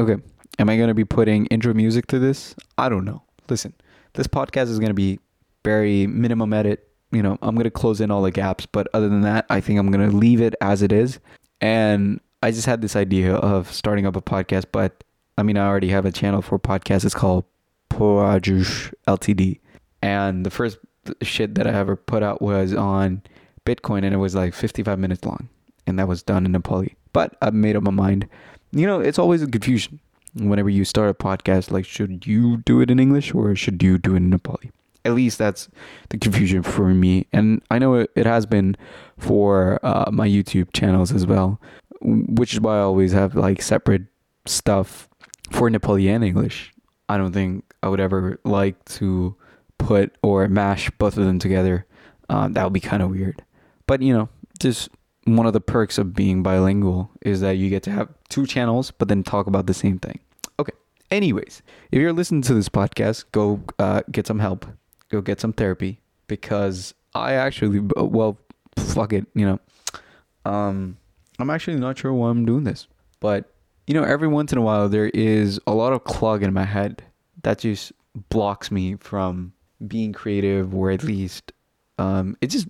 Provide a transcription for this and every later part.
Okay. Am I going to be putting intro music to this? I don't know. Listen, this podcast is going to be very minimum edit. You know, I'm going to close in all the gaps, but other than that, I think I'm going to leave it as it is. And I just had this idea of starting up a podcast, but I mean, I already have a channel for podcasts. It's called Poajush Ltd. And the first shit that I ever put out was on Bitcoin and it was like 55 minutes long. And that was done in Nepali. But I've made up my mind. You know, it's always a confusion whenever you start a podcast. Like, should you do it in English or should you do it in Nepali? At least that's the confusion for me. And I know it, has been for uh, my YouTube channels as well, which is why I always have like separate stuff for Nepali and English. I don't think I would ever like to put or mash both of them together. Um, that would be kind of weird. But you know, just one of the perks of being bilingual is that you get to have two channels, but then talk about the same thing. Okay. Anyways, if you're listening to this podcast, go uh, get some help, go get some therapy because I actually, well, fuck it, you know, um, I'm actually not sure why I'm doing this, but you know, every once in a while there is a lot of clog in my head that just blocks me from being creative or at least um, it's just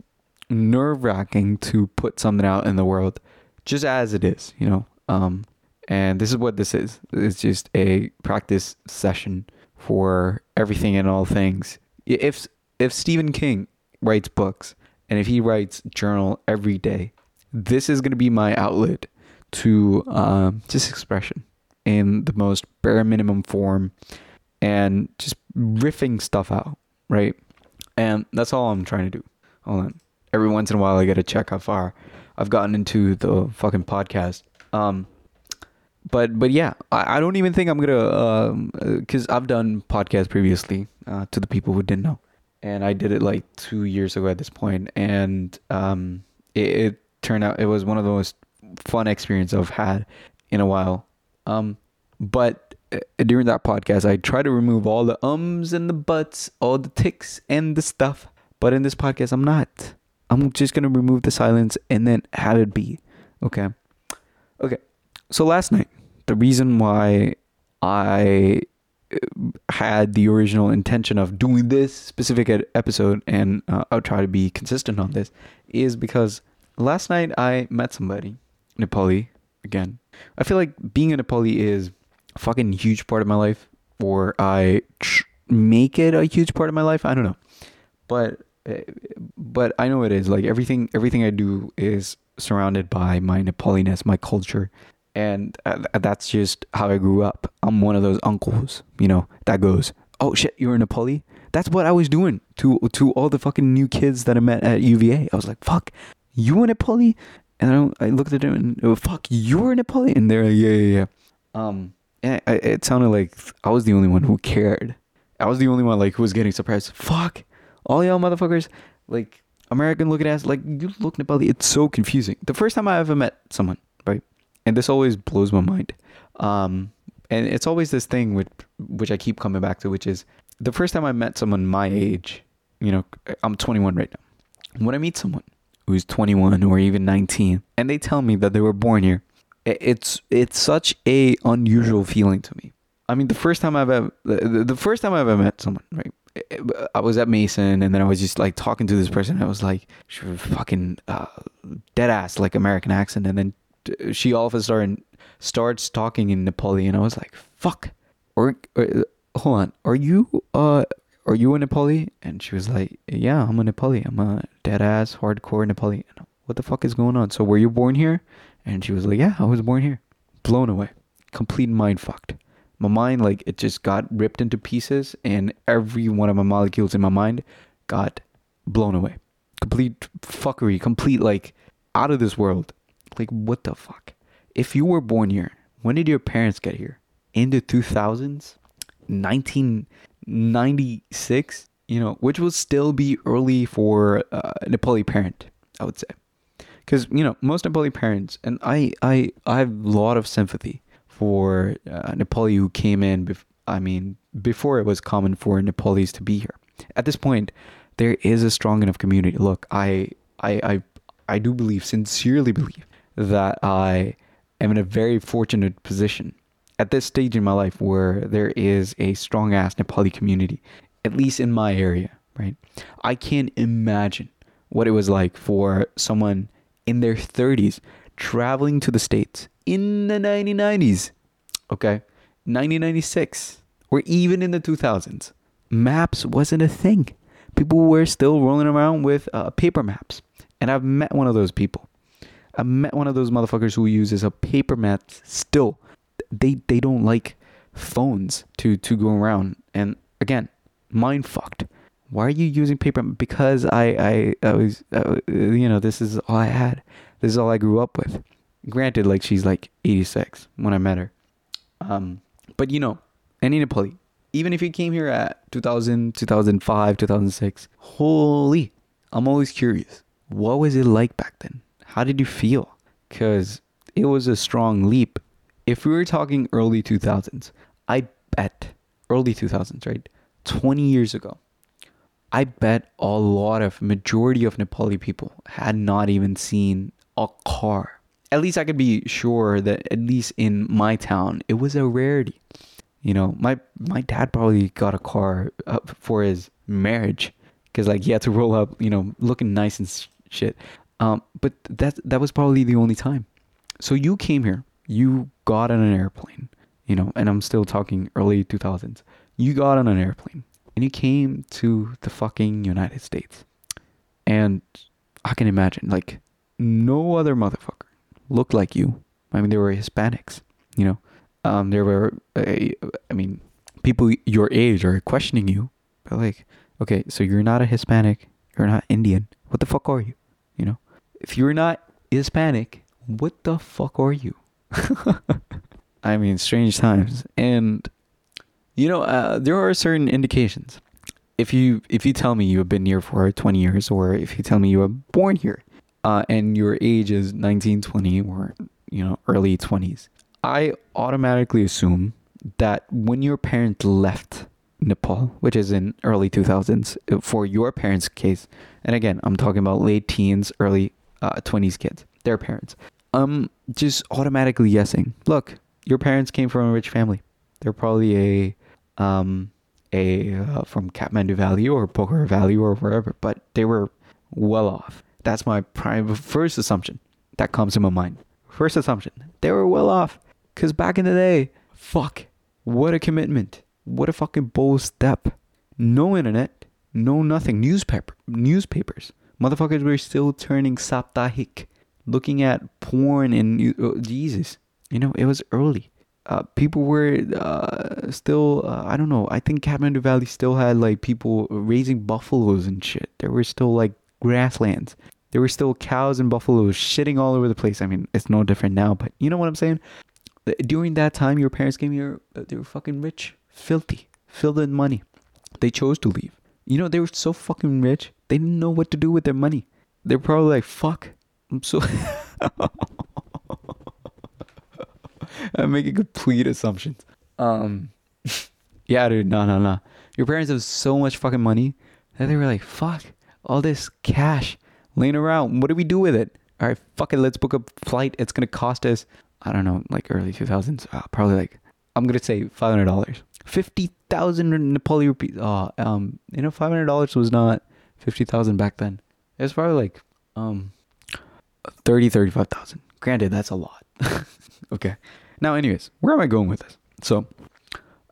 nerve wracking to put something out in the world just as it is, you know. Um, and this is what this is. It's just a practice session for everything and all things. If if Stephen King writes books and if he writes journal every day, this is going to be my outlet to um, just expression in the most bare minimum form and just riffing stuff out, right? And that's all I'm trying to do. Hold on. Every once in a while, I get to check how far I've gotten into the fucking podcast. Um, but but yeah, I, I don't even think I'm gonna because um, uh, I've done podcasts previously uh, to the people who didn't know, and I did it like two years ago at this point, and um, it, it turned out it was one of the most fun experience I've had in a while. Um, but uh, during that podcast, I try to remove all the ums and the buts, all the ticks and the stuff. But in this podcast, I'm not. I'm just gonna remove the silence and then have it be. Okay. Okay. So last night, the reason why I uh, had the original intention of doing this specific episode, and uh, I'll try to be consistent on this, is because last night I met somebody Nepali again. I feel like being a Nepali is a fucking huge part of my life, or I tr- make it a huge part of my life. I don't know, but but I know it is. Like everything, everything I do is surrounded by my Nepaliness, my culture, and uh, that's just how I grew up. I'm one of those uncles, you know, that goes, "Oh shit, you're a Nepali." That's what I was doing to to all the fucking new kids that I met at UVA. I was like, "Fuck, you a Nepali?" And I, I looked at him and oh, fuck, you're a Nepali, and they're like, yeah, yeah, yeah. Um, and it, it sounded like I was the only one who cared. I was the only one like who was getting surprised. Fuck, all y'all motherfuckers, like American looking ass, like you look Nepali. It's so confusing. The first time I ever met someone, right, and this always blows my mind. Um, and it's always this thing which which I keep coming back to, which is the first time I met someone my age. You know, I'm 21 right now. When I meet someone who's 21 or even 19 and they tell me that they were born here it's it's such a unusual feeling to me i mean the first time i've ever the, the first time i've ever met someone right i was at mason and then i was just like talking to this person i was like she was fucking uh, dead ass like american accent and then she all of a sudden starts talking in nepali and i was like fuck or, or hold on are you uh are you a Nepali? And she was like, yeah, I'm a Nepali. I'm a dead ass hardcore Nepali. what the fuck is going on? So were you born here? And she was like, yeah, I was born here. Blown away. Complete mind fucked. My mind, like, it just got ripped into pieces and every one of my molecules in my mind got blown away. Complete fuckery. Complete, like, out of this world. Like, what the fuck? If you were born here, when did your parents get here? In the 2000s 1996 you know, which will still be early for uh, Nepali parent, I would say. Because, you know, most Nepali parents, and I, I, I have a lot of sympathy for uh, Nepali who came in, bef- I mean, before it was common for Nepalis to be here. At this point, there is a strong enough community. Look, I, I, I, I do believe, sincerely believe, that I am in a very fortunate position at this stage in my life where there is a strong ass Nepali community, at least in my area, right? I can't imagine what it was like for someone in their 30s traveling to the States in the 1990s, okay? 1996, or even in the 2000s. Maps wasn't a thing. People were still rolling around with uh, paper maps. And I've met one of those people. I met one of those motherfuckers who uses a paper map still. They they don't like phones to to go around. And again, mind fucked. Why are you using paper? Because I I, I was uh, you know this is all I had. This is all I grew up with. Granted, like she's like 86 when I met her. Um, but you know, any Nepali, even if you came here at 2000, 2005, 2006, holy, I'm always curious. What was it like back then? How did you feel? Because it was a strong leap. If we were talking early 2000s, I bet, early 2000s, right? 20 years ago, I bet a lot of, majority of Nepali people had not even seen a car. At least I could be sure that at least in my town, it was a rarity. You know, my my dad probably got a car for his marriage because like he had to roll up, you know, looking nice and shit. Um, but that that was probably the only time. So you came here, you got on an airplane, you know, and I'm still talking early 2000s. You got on an airplane and you came to the fucking United States. And I can imagine like no other motherfucker looked like you. I mean, they were Hispanics, you know. Um, there were, uh, I mean, people your age are questioning you. But like, okay, so you're not a Hispanic, you're not Indian. What the fuck are you? You know, if you're not Hispanic, what the fuck are you? I mean, strange times, and you know, uh, there are certain indications. If you if you tell me you have been here for 20 years, or if you tell me you were born here, uh, and your age is 19, 20, or you know, early 20s, I automatically assume that when your parents left Nepal, which is in early 2000s uh, for your parents' case, and again, I'm talking about late teens, early uh, 20s kids, their parents. I'm just automatically guessing. Look, your parents came from a rich family. They're probably a um a uh, from Kathmandu Valley or Pokhara Valley or wherever, but they were well off. That's my prime first assumption that comes to my mind. First assumption, they were well off. Cause back in the day, fuck, what a commitment what a fucking bold step. No internet, no nothing. Newspaper, newspapers. Motherfuckers were still turning Saptahik, looking at porn and uh, Jesus. You know, it was early. Uh, people were uh, still, uh, I don't know, I think Kathmandu Valley still had like people raising buffaloes and shit. There were still like grasslands. There were still cows and buffaloes shitting all over the place. I mean, it's no different now, but you know what I'm saying? During that time, your parents came here, uh, they were fucking rich filthy, filled in money. They chose to leave. You know, they were so fucking rich, they didn't know what to do with their money. They're probably like, fuck, I'm so. I'm making complete assumptions. Um, yeah, dude, no, no, no. Your parents have so much fucking money that they were like, fuck, all this cash laying around. What do we do with it? All right, fuck it, let's book a flight. It's gonna cost us, I don't know, like early 2000s, uh, probably like, I'm gonna say $500 fifty thousand Nepali rupees. Oh, um, you know, five hundred dollars was not fifty thousand back then. It was probably like um, thirty, thirty-five thousand. Granted, that's a lot. okay. Now, anyways, where am I going with this? So,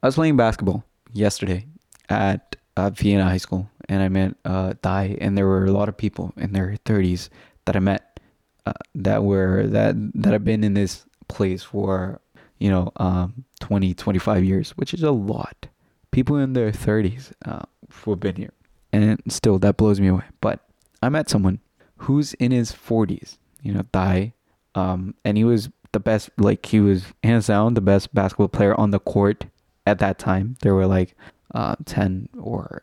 I was playing basketball yesterday at uh, Vienna High School, and I met uh, Dai, and there were a lot of people in their thirties that I met uh, that were that that have been in this place for you know, um, 20, 25 years, which is a lot. People in their 30s uh, who have been here. And still, that blows me away. But I met someone who's in his 40s, you know, Dai. Um, and he was the best, like, he was hands down the best basketball player on the court at that time. There were like uh, 10 or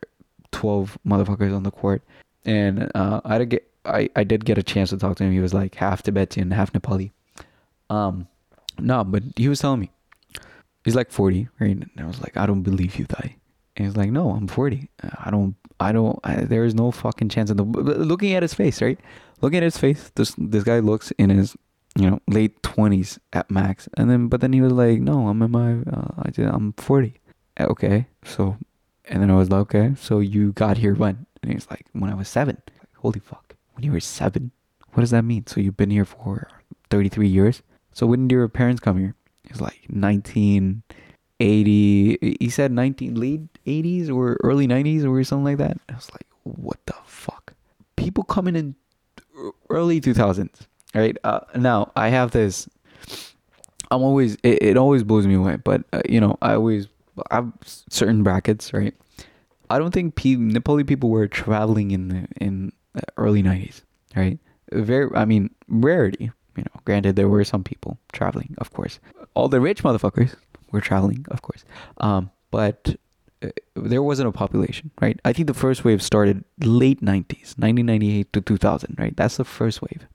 12 motherfuckers on the court. And uh, I did get I, I did get a chance to talk to him. He was like half Tibetan, half Nepali. Um, no, but he was telling me he's like 40, right? And I was like, I don't believe you, Dai. And he's like, No, I'm 40. I don't, I don't, I, there is no fucking chance. In the looking at his face, right? Looking at his face, this this guy looks in his you know late 20s at max, and then but then he was like, No, I'm in my, uh, I did, I'm 40. Okay, so, and then I was like, okay, so you got here when? And he was like, when I was seven. Like, Holy fuck, when you were seven? What does that mean? So you've been here for thirty three years. So when did your parents come here? It's like nineteen eighty. He said nineteen late eighties or early nineties or something like that. I was like, what the fuck? People coming in early 2000s right uh, now i have this i'm always it, it always blows me away but uh, you know i always i have certain brackets right i don't think pe- nepali people were traveling in the in the early 90s right very i mean rarity you know granted there were some people traveling of course all the rich motherfuckers were traveling of course um but uh, there wasn't a population, right? I think the first wave started late 90s, 1998 to 2000, right? That's the first wave.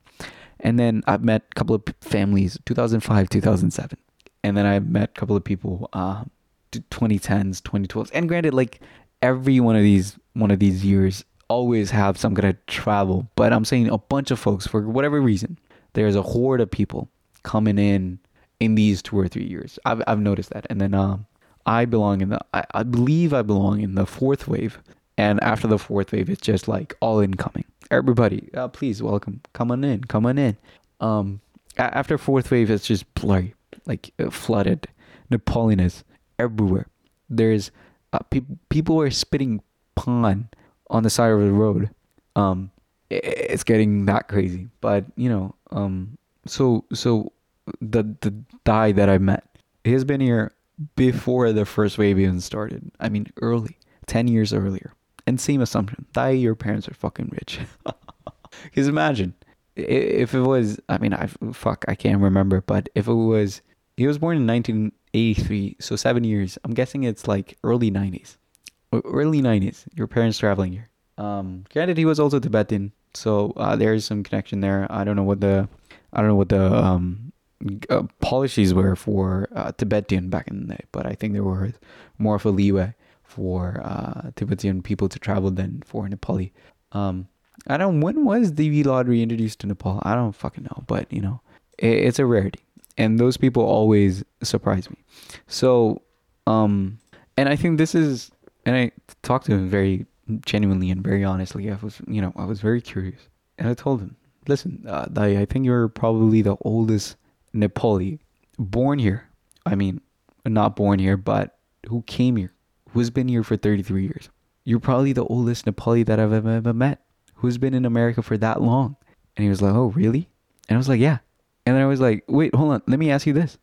And then I've met a couple of p- families, 2005, 2007. And then I met a couple of people, t- 2010s, 2012s. And granted, like every one of these, one of these years always have some kind of travel. But I'm saying a bunch of folks, for whatever reason, there's a horde of people coming in in these two or three years. I've, I've noticed that. And then, um, I belong in the I, I believe I belong in the fourth wave. And after the fourth wave, it's just like all incoming. Everybody, uh, please welcome. Come on in. Come on in. Um, after fourth wave, it's just blurry, like uh, flooded. Nepalian is everywhere. There's uh, people. People are spitting pond on the side of the road. Um, i- it's getting that crazy. But you know, um, so so the the guy that I met, he has been here before the first wave even started. I mean, early, 10 years earlier. And same assumption. That your parents are fucking rich. Because imagine if it was, I mean, I fuck, I can't remember, but if it was, he was born in 1983, so seven years. I'm guessing it's like early 90s. E- Early 90s. Your parents traveling here. Um, granted, he was also Tibetan, so uh, there is some connection there. I don't know what the, I don't know what the um, uh, policies were for uh, Tibetan back in the day, but I think there were more of a leeway for uh, Tibetan people to travel than for Nepali. Um, I don't. When was the lottery introduced to Nepal? I don't fucking know, but you know, it, it's a rarity, and those people always surprise me. So, um, and I think this is, and I talked to him very genuinely and very honestly. I was, you know, I was very curious, and I told him, listen, uh, Dai, I think you're probably the oldest Nepali born here. I mean, not born here, but who came here, who's been here for 33 years. You're probably the oldest Nepali that I've ever met who's been in America for that long. And he was like, oh, really? And I was like, yeah. And then I was like, wait, hold on. Let me ask you this.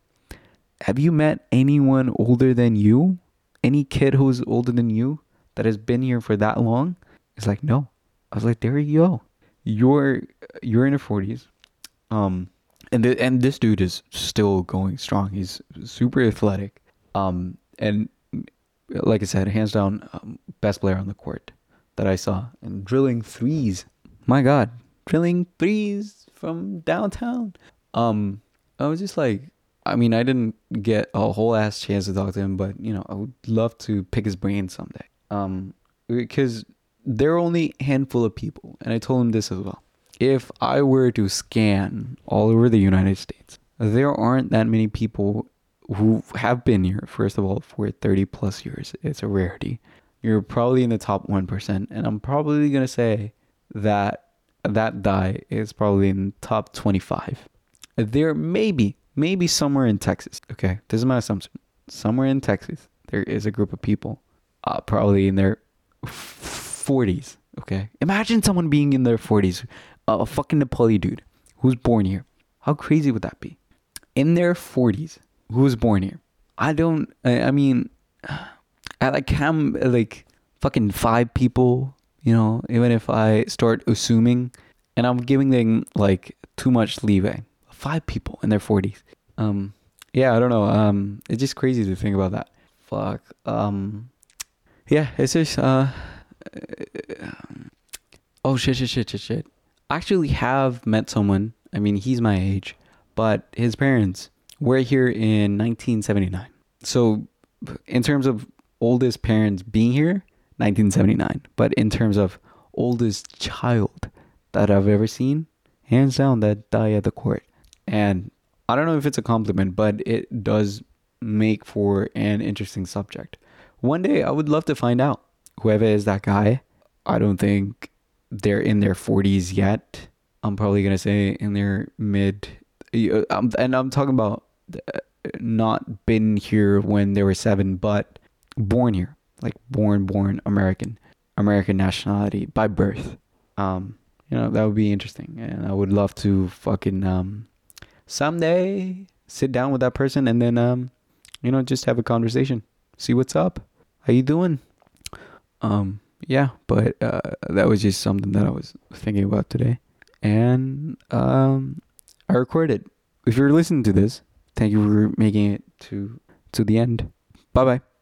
Have you met anyone older than you? Any kid who's older than you that has been here for that long? He's like, no. I was like, there you go. You're you're in your forties. Um and th- and this dude is still going strong. He's super athletic. Um and like I said, hands down um, best player on the court that I saw and drilling threes. My God, drilling threes from downtown. Um, I was just like, I mean, I didn't get a whole ass chance to talk to him, but you know, I would love to pick his brain someday. Um, because there are only a handful of people, and I told him this as well. If I were to scan all over the United States, there aren't that many people who have been here, first of all, for 30 plus years. It's a rarity you're probably in the top 1% and i'm probably going to say that that Dai is probably in top 25 there may be maybe somewhere in texas okay? This is my assumption. Somewhere in texas there is a group of people uh, probably in their 40s okay? Imagine someone being in their 40s a fucking nepali dude who's born here. How crazy would that be? In their 40s who was born here? I don't i, I mean I like ham like fucking five people, you know, even if I start assuming and I'm giving them like too much leeway. Five people in their forties. Um yeah, I don't know. Um it's just crazy to think about that. Fuck. Um yeah, it's just uh oh shit shit shit shit shit. I actually have met someone, I mean he's my age, but his parents were here in nineteen seventy nine. So in terms of oldest parents being here 1979 but in terms of oldest child that i've ever seen hands down that Dai at the court And I don't know if it's a compliment, but it does make for an interesting subject. One day I would love to find out whoever is that guy. I don't think they're in their 40s yet. I'm probably going to say in their mid um, and I'm talking about uh, not been here when they were 7 but born here, like born born American, American nationality by birth. Um you know, that would be interesting and I would love to fucking um someday sit down with that person and then um you know just have a conversation. See what's up. How you doing? Um yeah but uh that was just something that i was thinking about today. And um i recorded if you're listening to this thank you for making it to to the end. Bye bye